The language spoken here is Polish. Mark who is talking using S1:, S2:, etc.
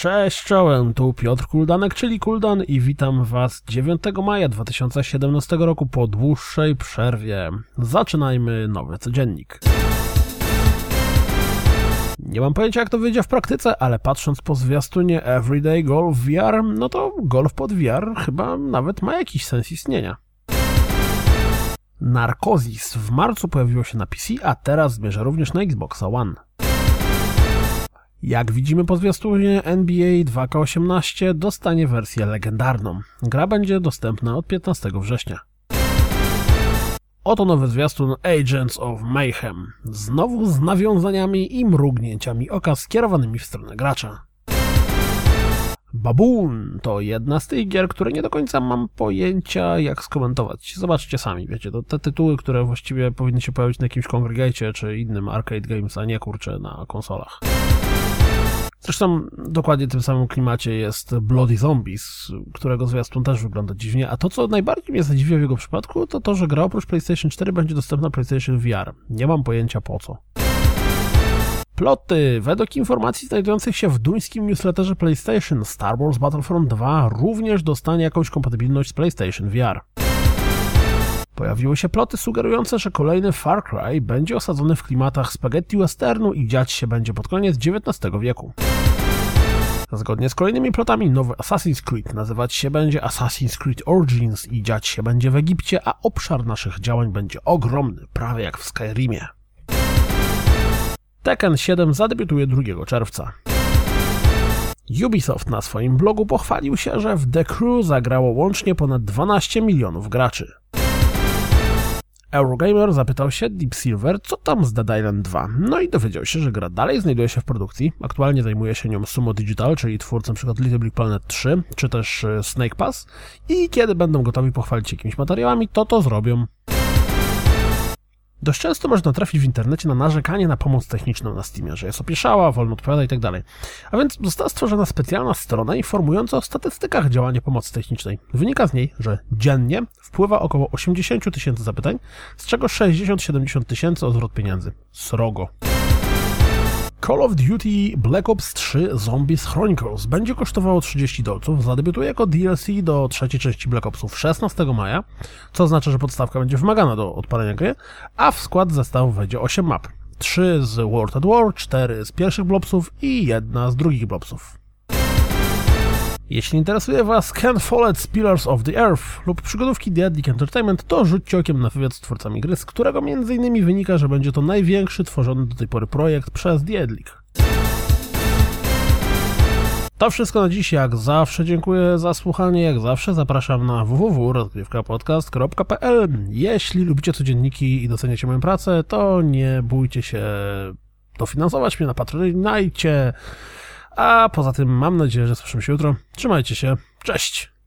S1: Cześć, czołem, tu Piotr Kuldanek, czyli Kuldan i witam Was 9 maja 2017 roku po dłuższej przerwie. Zaczynajmy nowy codziennik. Nie mam pojęcia jak to wyjdzie w praktyce, ale patrząc po zwiastunie Everyday Golf VR, no to golf pod VR chyba nawet ma jakiś sens istnienia. Narkozis w marcu pojawiło się na PC, a teraz zmierza również na Xboxa One. Jak widzimy po zwiastunie, NBA 2K18 dostanie wersję legendarną. Gra będzie dostępna od 15 września. Oto nowy zwiastun Agents of Mayhem. Znowu z nawiązaniami i mrugnięciami oka skierowanymi w stronę gracza. Baboon to jedna z tych gier, które nie do końca mam pojęcia jak skomentować. Zobaczcie sami, wiecie, to te tytuły, które właściwie powinny się pojawić na jakimś Congregate czy innym Arcade Games, a nie kurczę na konsolach. Zresztą dokładnie w tym samym klimacie jest Bloody Zombies, którego zwiastun też wygląda dziwnie, a to co najbardziej mnie zadziwia w jego przypadku, to to, że gra oprócz PlayStation 4 będzie dostępna na PlayStation VR. Nie mam pojęcia po co. Ploty. Według informacji znajdujących się w duńskim newsletterze PlayStation, Star Wars Battlefront 2 również dostanie jakąś kompatybilność z PlayStation VR. Pojawiły się ploty sugerujące, że kolejny Far Cry będzie osadzony w klimatach spaghetti westernu i dziać się będzie pod koniec XIX wieku. Zgodnie z kolejnymi plotami, nowy Assassin's Creed nazywać się będzie Assassin's Creed Origins i dziać się będzie w Egipcie, a obszar naszych działań będzie ogromny, prawie jak w Skyrimie. Tekken 7 zadebiutuje 2 czerwca. Ubisoft na swoim blogu pochwalił się, że w The Crew zagrało łącznie ponad 12 milionów graczy. Eurogamer zapytał się Deep Silver, co tam z Dead Island 2. No i dowiedział się, że gra dalej znajduje się w produkcji. Aktualnie zajmuje się nią Sumo Digital, czyli twórcą np. Little Big Planet 3, czy też e, Snake Pass. I kiedy będą gotowi pochwalić się jakimiś materiałami, to to zrobią. Dość często można trafić w internecie na narzekanie na pomoc techniczną na Steamie, że jest opieszała, wolno odpowiada i tak. A więc została stworzona specjalna strona informująca o statystykach działania pomocy technicznej. Wynika z niej, że dziennie wpływa około 80 tysięcy zapytań, z czego 60-70 tysięcy o zwrot pieniędzy. Srogo. Call of Duty Black Ops 3 Zombies Chronicles będzie kosztowało 30 dolców, zadebiutuje jako DLC do trzeciej części Black Opsów 16 maja, co oznacza, że podstawka będzie wymagana do odpalenia gry, a w skład zestawu wejdzie 8 map. 3 z World at War, 4 z pierwszych Blobsów i jedna z drugich Blobsów. Jeśli interesuje Was Ken Follett's Pillars of the Earth lub przygodówki Addict Entertainment, to rzućcie okiem na wywiad z twórcami gry, z którego m.in. wynika, że będzie to największy tworzony do tej pory projekt przez Addict. To wszystko na dziś, jak zawsze dziękuję za słuchanie, jak zawsze zapraszam na www.rozgrywkapodcast.pl Jeśli lubicie codzienniki i doceniacie moją pracę, to nie bójcie się dofinansować mnie na Patronite, a poza tym mam nadzieję, że słyszymy się jutro. Trzymajcie się. Cześć!